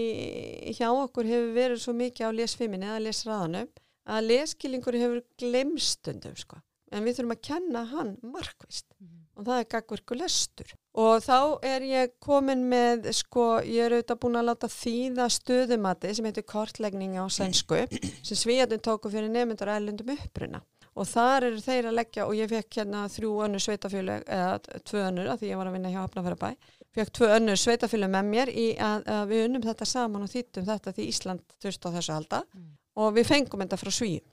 hjá okkur hefur verið svo mikið á lesfiminni eða lesraðanum að leskilningur hefur glemstundum sko. en við þurfum að kenna hann markvist og það er gagvirku lestur. Og þá er ég komin með sko, ég er auðvitað búin að láta þýða stöðumati sem heitir kortlegning á sænsku sem svíðatinn tóku fyrir nefndur ælundum uppruna og þar eru þeir að leggja og ég fekk hérna þrjú önnur sveitafjölu eða tvö önnur að því ég var að vinna hjá Hafnafjörðabæ fekk tvö önnur sveitafjölu með mér í að, að við unnum þetta saman og þýttum þetta því Ísland þurft á þessu halda. Mm. og við fengum þetta frá Svíu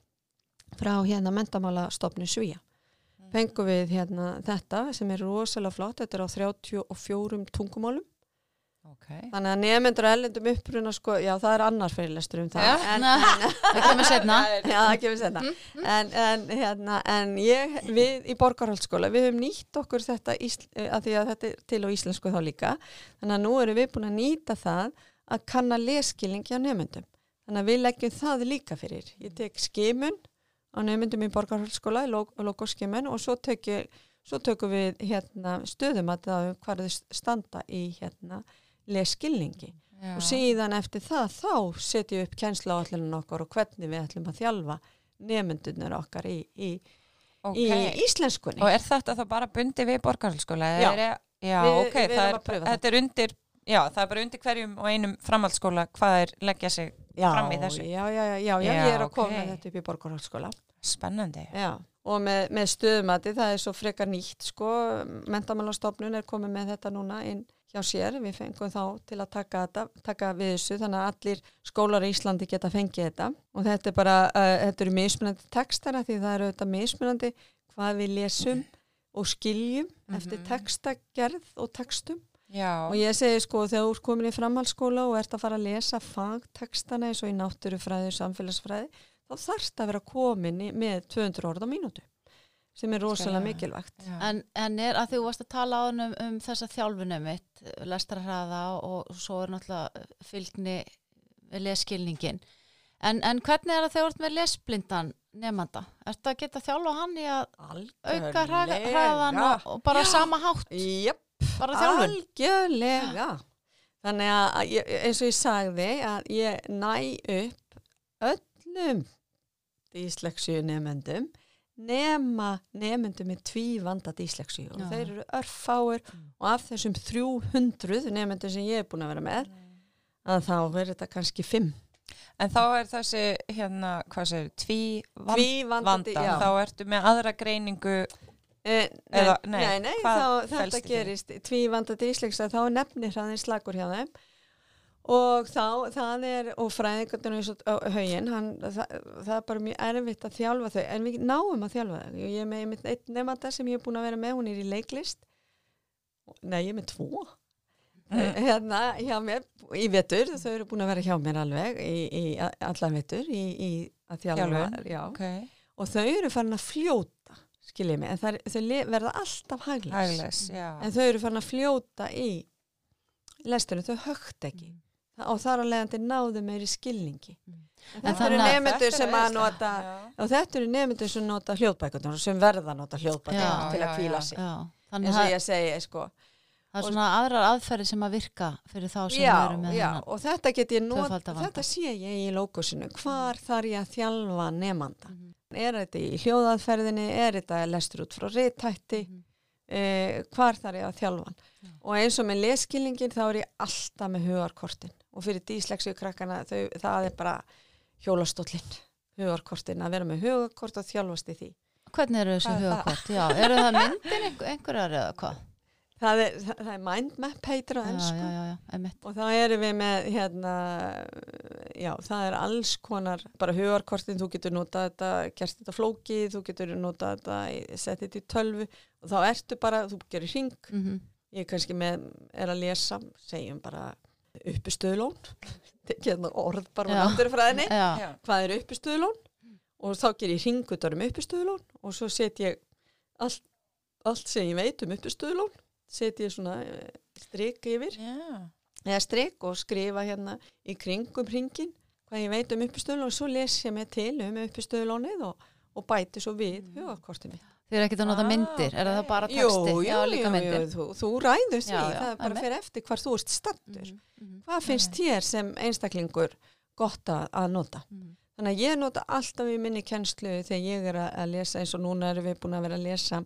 frá hérna mentamálastofnu Svíja fengum við hérna þetta sem er rosalega flott, þetta er á 34 tungumálum ok. Þannig að nefnendur og ellendum uppruna sko, já það er annar fyrirlestur um það. Já. En, það kemur setna já, það kemur senna. En, en, hérna, en ég, við í Borgarhaldsskóla, við höfum nýtt okkur þetta ísl, að því að þetta er til á íslensku þá líka. Þannig að nú erum við búin að nýta það að kanna leskilningi á nefnendum. Þannig að við leggjum það líka fyrir. Ég tek skimun á nefnendum í Borgarhaldsskóla, logoskimun og svo, tökum við hérna, stöðum að það hvað þau standa í hérna, leskilningi og síðan eftir það þá setjum við upp allir okkar og hvernig við ætlum að þjálfa nefndunir okkar í, í, Ok. í íslenskunni. Og er þetta þá bara bundi við borgarhalskóla? Já. Er, já, Við- ok, við það er, þetta er undir, já, það er bara undir hverjum og einum framhaldsskóla hvað er leggja sig já, fram í þessu. Já, já, já, já, ég er að koma ok. með þetta upp í borgarhaldsskóla. spennandi. Já, og með, með stöðumati, það er svo frekar nýtt, sko, mentamálastofnun er komið með þetta núna inn hjá sér, við fengum þá til að taka, þetta, taka við þessu, þannig að allir skólar í Íslandi geta fengið þetta. Og þetta er bara, uh, þetta eru mismunandi textara því það eru þetta mismunandi hvað við lesum og skiljum eftir textagerð og textum. Já, og ég segi sko þegar þú ert komin í framhaldsskóla og ert að fara að lesa fagtekstana eins og í náttúrufræði og samfélagsfræði þá þarfst að vera komin í, með 200 orð á mínútu sem er rosalega Skilja. mikilvægt. já. En, en er að þú varst að tala á um, um þessa þjálfunum mitt, lestrarhraða og svo er náttúrulega fylgni við leskilningin. En, en hvernig er það þegar þú ert með lesblindan nefnanda? Ertu að geta þjálfa hann í að auka hraga- hraðan og, og bara sama hátt, Jöp, bara þjálfun? algjörlega. Þannig að að ég, eins og ég sagði að ég næ upp öllum dísleksju nefendum nema nefendum með tvívanda dísleksju og Já. þeir eru örfáir og af þessum 300 nefendum sem ég er búin að vera með að þá verður þetta kannski 5 En þá er þessi, hérna, hvað segir, tví vand, tvívandandi, vanda, já. þá ertu með aðra greiningu, Eh, nei, Eða- nei, nei, nei, þá, þetta gerist tvívanda dísleiksa, þá er nefnir hraðin slagur hjá þeim og þá, það er, og fræðingarnir á- hauginn, hann, það, það er bara mjög erfitt að þjálfa þau, en við náum að þjálfa þau, ég er með einn nefnda sem ég er búin að vera með, hún er í leiklist. Nei, ég er með tvo. Hérna hjá mér í vetur, þau eru búin að vera hjá mér alveg í, í allan vetur í, í að þjálfa, já. ok, og þau eru farin að fljóta skiljið mig, en það, þau verða alltaf já. en þau eru farin að fljóta í lestunum, þau högt ekki og þar að leiðandi náðu meiri skilningi Mm. en þetta eru er sem að nota Já. og þetta eru nefnendur sem nota hljóðbækunar sem verða að nota hljóðbækunar Já, til að já, kvíla já. sig Já, eins og ég segi sko það er svona aðrar aðferði sem að virka fyrir þá sem já, eru með já, hennan. og þetta get ég vanda. þetta sé ég í lókusinu hvar þarf ég að þjálfa nefnanda Mhm. er þetta í hljóðaðferðinni er þetta lestur út frá reytætti Mhm. eh, hvar þarf ég að þjálfa hann Já. og eins og með leskilningin þá er ég alltaf með hugarkortin og fyrir díslexíu krakkana þau, það er bara hjólastóllin hugarkortin að vera með hugarkort og þjálfast í því. Hvernig eru þessu hugakort? Já, eru það einhver, einhverjar eða hvað? það er, er mindmap heitir Já, ennsku og þá erum við með hérna, já, það er alls konar, bara hugarkortin, þú getur notað þetta, gerst þetta flókið, þú getur notað þetta, sett þetta í tölvu. Og þá ertu bara, þú gerir hring, Mm ég er kannski með, er að lesa, segjum bara uppistöðlón, tekið hérna orð bara á náttúrufræðinni, hvað er uppistöðlón og þá ger ég hringutar um uppistöðlón og svo set ég allt, allt sem ég veit um uppistöðlón, set ég svona eh, strik yfir. Já. eða strik og skrifa hérna í kringum hringin hvað ég veit um uppistöðlón og svo les ég mig til um uppistöðlónið og, og bæti svo við hugakortinu. Þið eru ekkert að nota Ah, myndir, er það bara texti? jú, já, jú, myndir. jú, þú, þú ræður því, Já, já, það er bara fyrir eftir hvar þú ert stattur. Mhm, mhm, Hvað finnst þér sem einstaklingur gott að, að nota? mhm. Þannig að ég nota alltaf í minni kennslu þegar ég er að, lesa eins og núna erum við búin að vera að lesa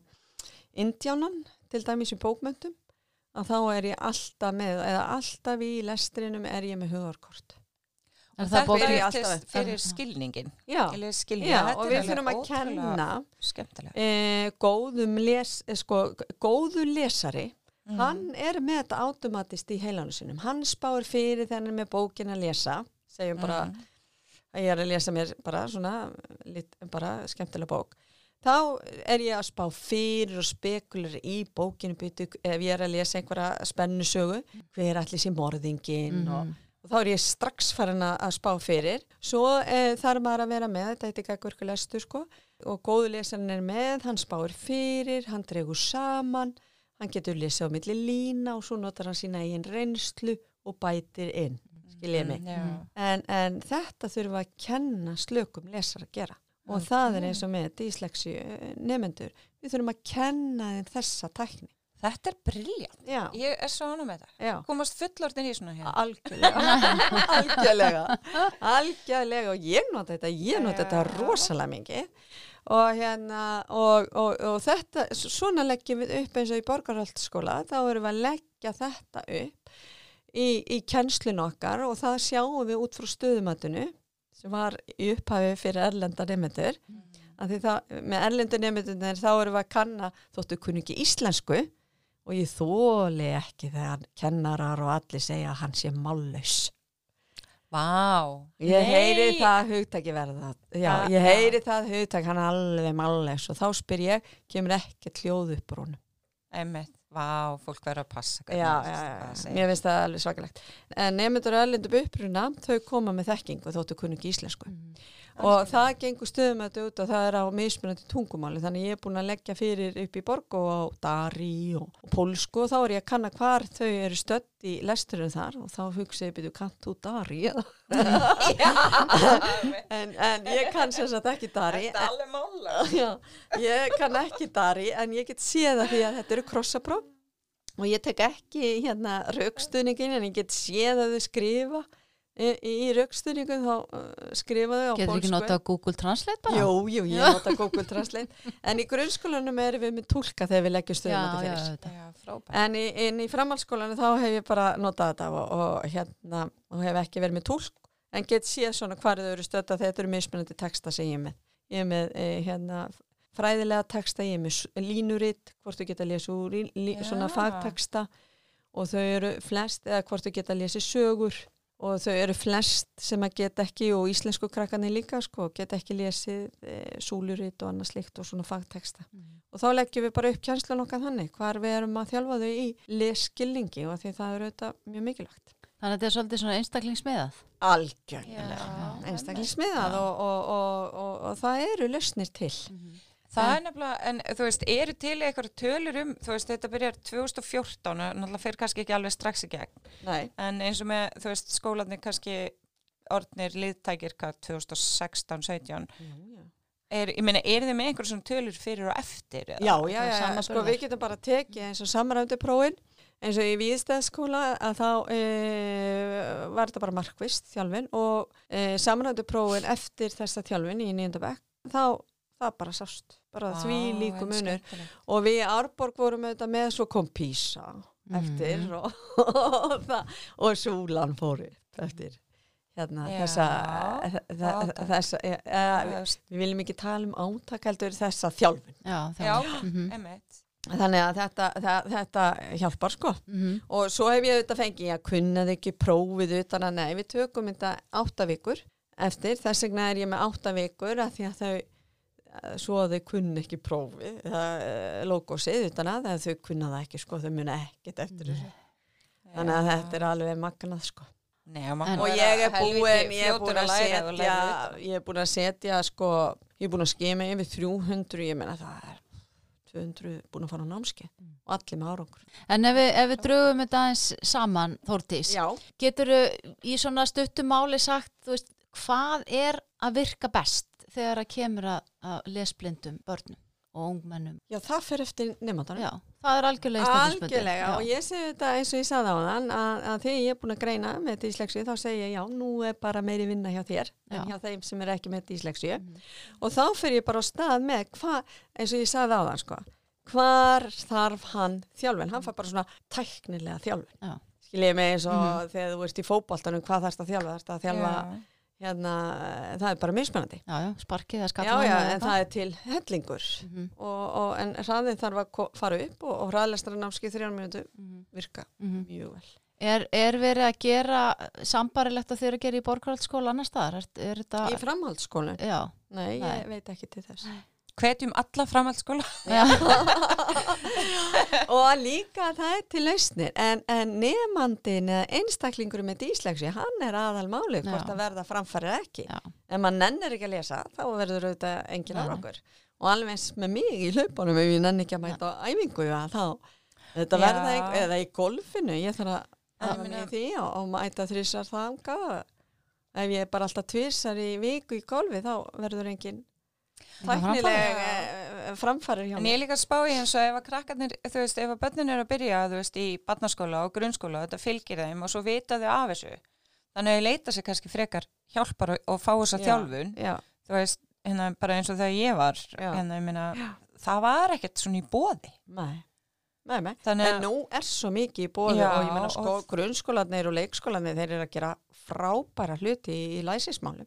Indjánan til dæmis í bókmöntum að þá er ég alltaf með eða alltaf í lestrinum er ég með hugarkort. Er Og það er alltaf- fyrir skilningin. Já, skilningin. já og er við þurfum að kenna e, góðum les, e, sko, góðu lesari Mhm. hann er með þetta automatist í heilanum sinum. Hann spáir fyrir þegar hann er með bókin að lesa, segjum bara Mhm. að ég er að lesa mér bara svona lit, bara skemmtilega bók þá er ég að spá fyrir og spekulir í bókinu byttu ef ég er að lesa einhverja spennusögu hver allir sé morðingin Mhm. og, og þá er ég strax farin að spá fyrir. Svo e, þarf maður að vera með þetta er ekki eitthvað lestu sko. Og góðu lesan er með, hann spáir fyrir hann dregur saman hann getur lesið á milli lína og svo notar hann sína eigin reynslu og bætir inn skiljið mig? Já. en, en þetta þurfa að kenna slökum lesar að gera. Og það er eins og með dyslexi nefendur við þurfum að kenna þessa tækni Þetta er briljant. já, Ég er svo ánum með þetta. Komast fullortin í svona hér. algjörlega. Algjörlega. Algjörlega. Og ég nota þetta ég nota þetta rosalega mikið. Og hérna og, og, og þetta, svona leggjum við upp eins og í borgarhaldsskóla þá erum við að leggja þetta upp í, í kennslun okkar og það sjáum við út frá stöðumatinu sem var í upphafi fyrir erlenda nefnendur því það, með erlendu nefnendur þá erum við að kanna þóttu kunni ekki íslensku og ég þóli ekki þegar kennarar og allir segja að hann sé mállaus. Vá. Ég Nei. heyri það hugtaki verða. Já, Ah, ég heyri það hugtak, hann alveg mállaus og þá spyr ég, kemur ekki hljóð upp honum. Einmitt. Vá, fólk verður að passa. Já, já, já, mér finnst það alveg svakalegt. En nefnendur erlendum uppruna, þau koma með þekking og þóttu kunni ekki íslensku. Og það gengur stöðum þetta út og það er á mismunandi tungumáli. Þannig ég er búin að leggja fyrir upp í borg og á Dari og, og Pólsku og þá er ég að kanna hvar þau eru stödd í lesturinn þar og þá hugsa ég byrju kant þú Dari eða?" en, en ég kann sem sagt ekki Dari. Þetta er alveg mála. Ég kann ekki Dari en ég get séð það því að þetta eru krossapróf og ég tek ekki hérna raukstuðningin en ég get séð að þau skrifa í, í raukstuðningum þá uh, skrifa þau á Getur ekki notað Google Translate bara? Jú, jú, ég nota Google Translate en í grunnskólanum erum við með tólka þegar við leggjum já, já, fyrir. Já, frábært. en í, inn í framhaldsskólanum þá hef ég bara notað þetta og, og hérna og hef ekki verið með tólk en get séð svona hvar þau eru stödd að þetta eru mismunandi texta sem ég er með ég er með e, hérna fræðilega texta, ég er með línuritt hvort þú geta að lesa úr lí, Já. svona fagteksta og þau eru flest eða hvort þú geta að lesa sögur og þau eru flest sem að geta ekki og íslensku krakkarnir líka sko, geta ekki lesið e, súluritt og annað slikt og svona fagteksta og þá leggjum við bara upp kjænslun okkar þannig hvar við erum að þjálfa þau í leskilningi og því það eru auðvitað mjög mikilvægt. Þannig að þetta er svolítið svona einstaklingsmiðað. algjörlega Já, einstaklismiðað og, og, og, og, og það eru lausnir til Það er nefnilega, en þú veist, eru til eitthvað tölur um, þú veist, þetta byrjar 2014, og náttúrulega fyrir kannski ekki alveg strax í gegn, Nei. en eins og með, þú veist, skólanir kannski orðnir liðtækir hvað 2016-17, er, ég meina, er þið með einhver svona tölur fyrir og eftir? eða? Já, já, já, sko við getum bara tekið eins og samræmdu prófin eins og í Víðstæðskóla að þá e, var þetta bara markvist þjálfin og e, samræmdu prófin eftir þessa þjálfin í nýjönda bekk þá það bara sást, bara Vá, því líku munur og við í Árborg vorum auðvitað með svo kom Písa eftir Mhm. og, og, það, og Súlan fór upp eftir hérna Já, þessa, þe- átak. þessa e, e, Þú við, viljum ekki tala um átak heldur þessa þjálfun Já, Já, Mhm. einmitt. þannig að þetta, það, þetta hjálpar sko Mhm. og svo hef ég auðvitað fengið að kunnaði ekki prófið utan að nei, við tökum þetta átta vikur eftir, þess vegna er ég með átta vikur að því að þau svo að þau kunni ekki prófið það logosið utan að þau kunna það ekki sko, þau muna ekkert eftir þessu. Þannig að þetta er alveg magnað sko. Nei, og, ég er búin ég er búin að setja ég er búin að setja sko ég er búin að skema yfir 300 ég meina það er 200 búin að fara á námskeið og allir með árangur. En ef við, ef við drögum þetta aðeins saman, Þórdís, já, getur í svona stuttum máli sagt, veist, hvað er að virka best þegar að kemur að, lesblindum börnum og ungmennum? já það fer eftir nefndanum Já, það er algjörlega einstaklingsbundið. Algjörlega Já. og ég segi þetta eins og ég sagði á þann að, að þegar ég er búin að greina með dyslexi þá segi ég já, nú er bara meiri vinna hjá þér Já. en hjá þeim sem er ekki með dyslexi Mhm. og þá fer ég bara á stað með hvað, eins og ég sagði á þann sko, hvar þarf hann þjálfin, hann fær bara svona tæknilega þjálfin Já. skiljið mig eins og Mhm. þegar þú ert í fótboltanum hvað þarfst að þjálfa, þarfst að þjálfa hérna, það er bara mismunandi Já, já, sparkið að já, skalla já, en það er til hellingur Mhm, og, og, en hraðin þarf að fara upp og, og hraðlestara námski þrjár minútu mhm, virka mhm. mjög vel. Er, er verið að gera sambarilegt að þeir eru að gera í borgarhaldsskóla annar staðar? Er, er þetta, Í framhaldsskólan? já, Nei, Nei. ég veit ekki til þess. Hvetjum alla framhaldsskóla. Já, og líka það er til lausnir. En, en nefnandin eða einstaklingur með díslexi, hann er aðal máli hvort Já. að verða framfærir ekki. Já, ef maður nennir ekki að lesa þá verður auðvitað engin Nei. árangur og alveg eins með mig í hlaupunum ef ég nenni ekki að mæta á æfingu já, þá þetta Já. verða einhver, eða í golfinu ég þarf að En hafa mig í því og, og mæta þrísar þanga ef ég er bara alltaf tvisar í viku í golfi þá verður engin tæknileg eh, framfærir hjá En ég er líka að spá í eins og ef að krakkarnir, þú veist, ef að börnin eru að byrja, þú veist, í barnaskóla og grunnskóla, þetta fylgir þeim og svo vita þau af þessu. Þannig að þau leita sér kannski frekar hjálpar og, og fá þessa Já. þjálfun. já, Þú veist, hérna bara eins og þegar ég var, hérna, ég meina, það var ekkert svona í bóði. nei Nei, nei. Þannig En að, nú er svo mikið í bóði Já, og ég meina og- sko, grunnskólanir og leikskólanir þeir eru að gera frábæra hluti í læsismálum.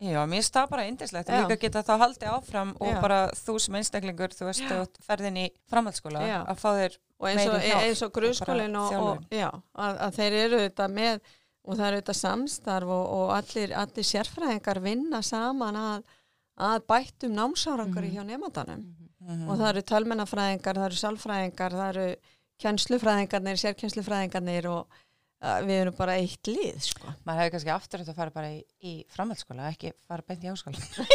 Já, mér finnst það bara indislegt Já. að líka geta þá haldið áfram og Já. bara þú sem einstaklingur, þú veist, þú ferðin í framhaldsskóla Já. að fá þér, og eins og, Meiri hjálp eins og grunnskólinn og og, og já, að, að þeir eru auðvitað með og það eru auðvitað samstarf og, og allir, allir sérfræðingar vinna saman að, að bættum námsárangur Mhm. hjá nefndanum mm og það eru tölmennafræðingar, það eru sálfræðingar, það eru kennslufræðingarnir, sérkennslufræðingarnir og við erum bara eitt lið sko. maður hefði kannski aftur að fara bara í, í framhaldsskóla, ekki fara beint í áskóla.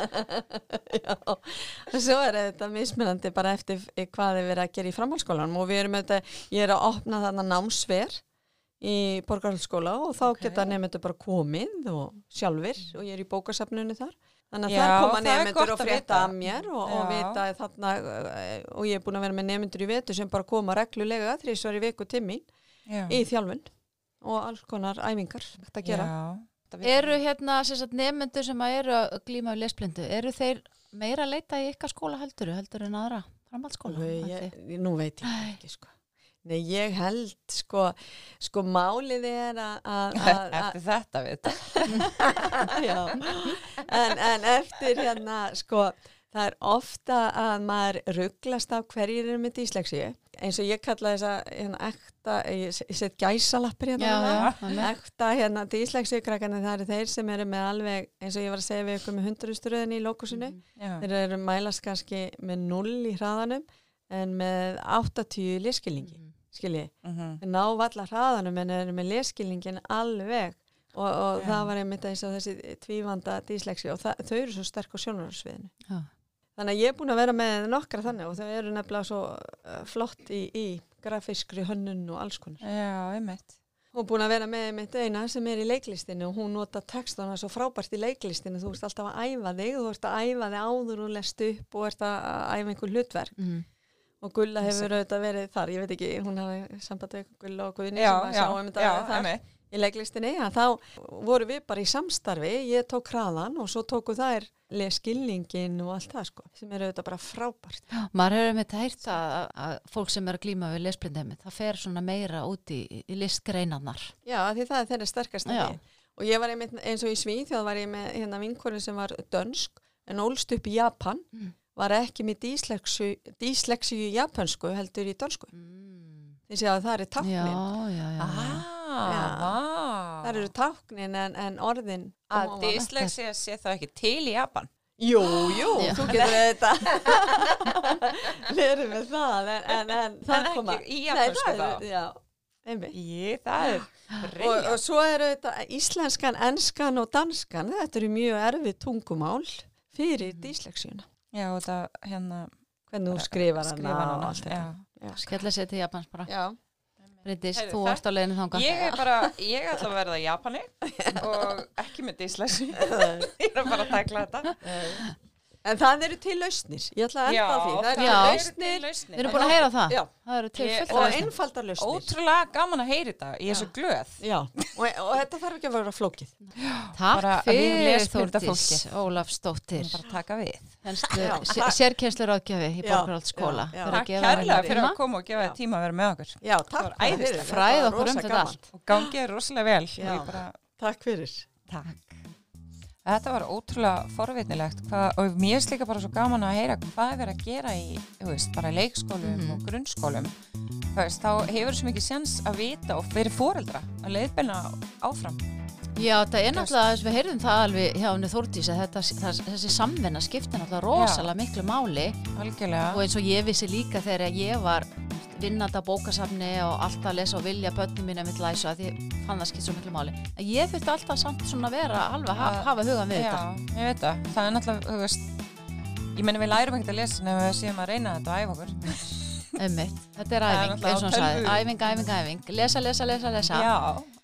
Já, og svo er þetta mismunandi bara eftir hvað er verið að gera í framhaldsskólanum og við erum auðvitað, ég er að opna þarna námsver í borgarhaldsskóla og þá Ok. geta nefndur bara komið og sjálfur og ég er í bókasafnunni þar þannig að Já, þar koma það nefndur gott og að frétta af mér og, og vita þarna eh, og ég er búin að vera með nefndur í vetu sem bara koma reglulega þrísvar í viku til mín Já. í þjálfun og alls konar æfingar þetta að gera. Veit eru hérna sem sagt, nefnendur sem að eru að glíma við lesblindu, eru þeir meira að leita í ykkar skóla heldur, heldur en aðra framhaldsskóla? Nú, nú veit ég ekki sko. Nei, ég held sko, sko málið er að- að að- Eftir þetta við þetta. Já, en, en eftir hérna, sko, það er ofta að maður rugglast af hverjir eru með díslexíu. Eins og ég kalla þessa, hérna, ekta, ég, set gæsalappir hérna. Já, með já. Ekta, hérna, díslexíukrakkarnir, það eru þeir sem eru með alveg, eins og ég var að segja við ykkur með hundruðsturöðin í lókusinu. Já. Þeir eru mælast kannski með 0 í hraðanum en með 80 í leskilningi, skiljið. Mhm. Þeir ná valla hraðanum en eru með leskilningin alveg og, og það var einmitt eins og þessi tvífanda díslexi og það, þau eru svo sterk á sjónarsviðinu. Já. Þannig að ég er búin að vera með nokkra þannig og þau eru nefnilega svo uh, flott í, í grafískri hönnun og alls konar. Já, einmitt. Og búin að vera með mitt eina sem er í leiklistinu og hún nota textana svo frábært í leiklistinu. Þú ert alltaf að æfa þig, þú ert að æfa þig áður og lest upp og ert að æfa einhver hlutverk. Mhm. Og Gulla hefur auðvitað verið þar, ég veit ekki, hún hafi samband við Gulla og Já, sem að já, sjá um þetta já, þar einmitt. Í leiklistinni. Að þá voru við bara í samstarfi, ég tók hraðan og svo tóku þær leskilningin og allt það sko, sem er auðvitað bara frábært. Maður hefur með þetta heyrt að, að fólk sem er að glíma við lesblindheimi, það fer svona meira út í, í listgreinarnar. Já, því það er þeirra sterkast Já. ekki. Og ég var einmitt eins og í Svíþjóð var ég með hérna vinkonu sem var dönsk en ólst upp í Japan, Mm. var ekki með í japansku heldur í dönsku. Mm. Séu að það er Já, táknin. já, já. já. Ah, Vá. Það eru táknin en, en orðin. Að dyslexia sé það ekki til í Japan. Jú, jú, Já. þú getur þetta verið með það en, en, en það ekki koma í Nei, japönsku það er- þá? Já, einmitt Ég, það er og, og svo eru þetta íslenskan, enskan og danskan þetta eru mjög erfið tungumál fyrir Mhm. díslexíuna Já, og það hérna hvernig þú skrifar hana skrifar hana. Já. Skella sér til Japans bara. Já. Bryndis, þú það- varst á leiðinu þangað. Ég er bara, ég ætla að verða í Japani og ekki með dyslexi. ég er bara að tækla þetta. En það eru til lausnir ég ætla að enda því, það eru Já. til lausnir lausnir. Við erum búin að heyra það. Já. Það eru til fullt og af lausnum. einfaldar lausnir Ótrúlega gaman að heyri þetta. Ég er svo glöð. Já, og, og þetta þarf ekki að vera flókið Takk bara fyrir. Ólafsdóttir. Ég er bara taka við. Já. Sérkjenslu ráðgjafi í Já, Borgarhaldsskóla. já, já. Takk kærlega fyrir að koma og gefa Já. þér tíma að vera með okkur. Já, takk fyrir Fræð okkur um þetta allt. Og gangið er rosalega vel. Já. Og ég Bara, Takk fyrir takk. Þetta var ótrúlega forvitnilegt. Hvað, og mér er líka bara svo gaman að heyra hvað er verið að gera í veist, leikskólum Mhm. og grunnskólum. Veist, þá hefur svo mikið sens að vita og fyrir foreldra að leiðbeina áfram Já, það er náttúrulega, þess við heyrðum það alveg hjá henni Þórdís að þetta, það, þessi samvinna skiptir náttúrulega rosalega miklu máli algjörlega. og eins og ég vissi líka þegar ég var vinnanda bókasafni og alltaf lesa og vilja börnum mín að mitt læsa því ég fann það skipt svo miklu máli. Ég þurfti alltaf samt svona að vera alveg að Að- hafa hugan við Já, þetta. ég veit það. Það er náttúrulega, þú veist, ég menna við lærum ekkert að lesa nefnum við séum að reyna þetta og æfa okkur. Einmitt. Þetta er æfing, eins og hún sagði. Æfing, æfing, æfing. Lesa, lesa, lesa, lesa. Já,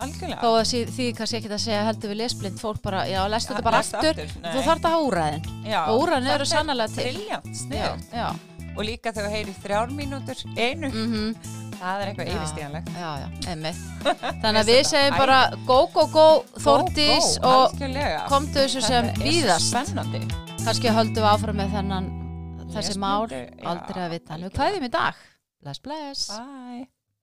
algjörlega. Þó að því, því kannski ekki að segja heldur við lesblind fólk bara, já, lestu þetta bara aftur. Þú þarf þetta að hafa úræðin. Já, Og úrræðin eru er sannarlega til. Brilljant, Já, sniðugt. já. Og líka þegar þú heyrir þrjár mínútur einu, Mm það er eitthvað Já. yfirstíðanlegt. Já, já, einmitt. Þannig að við segjum bara go, go, go, go, og komdu þessu sem Þetta er víðast. Spennandi. Kannski höldum við áfram með þennan, þessi mál, já, aldrei að vita. Hvað er þeim í dag? Bless, bless. Bye.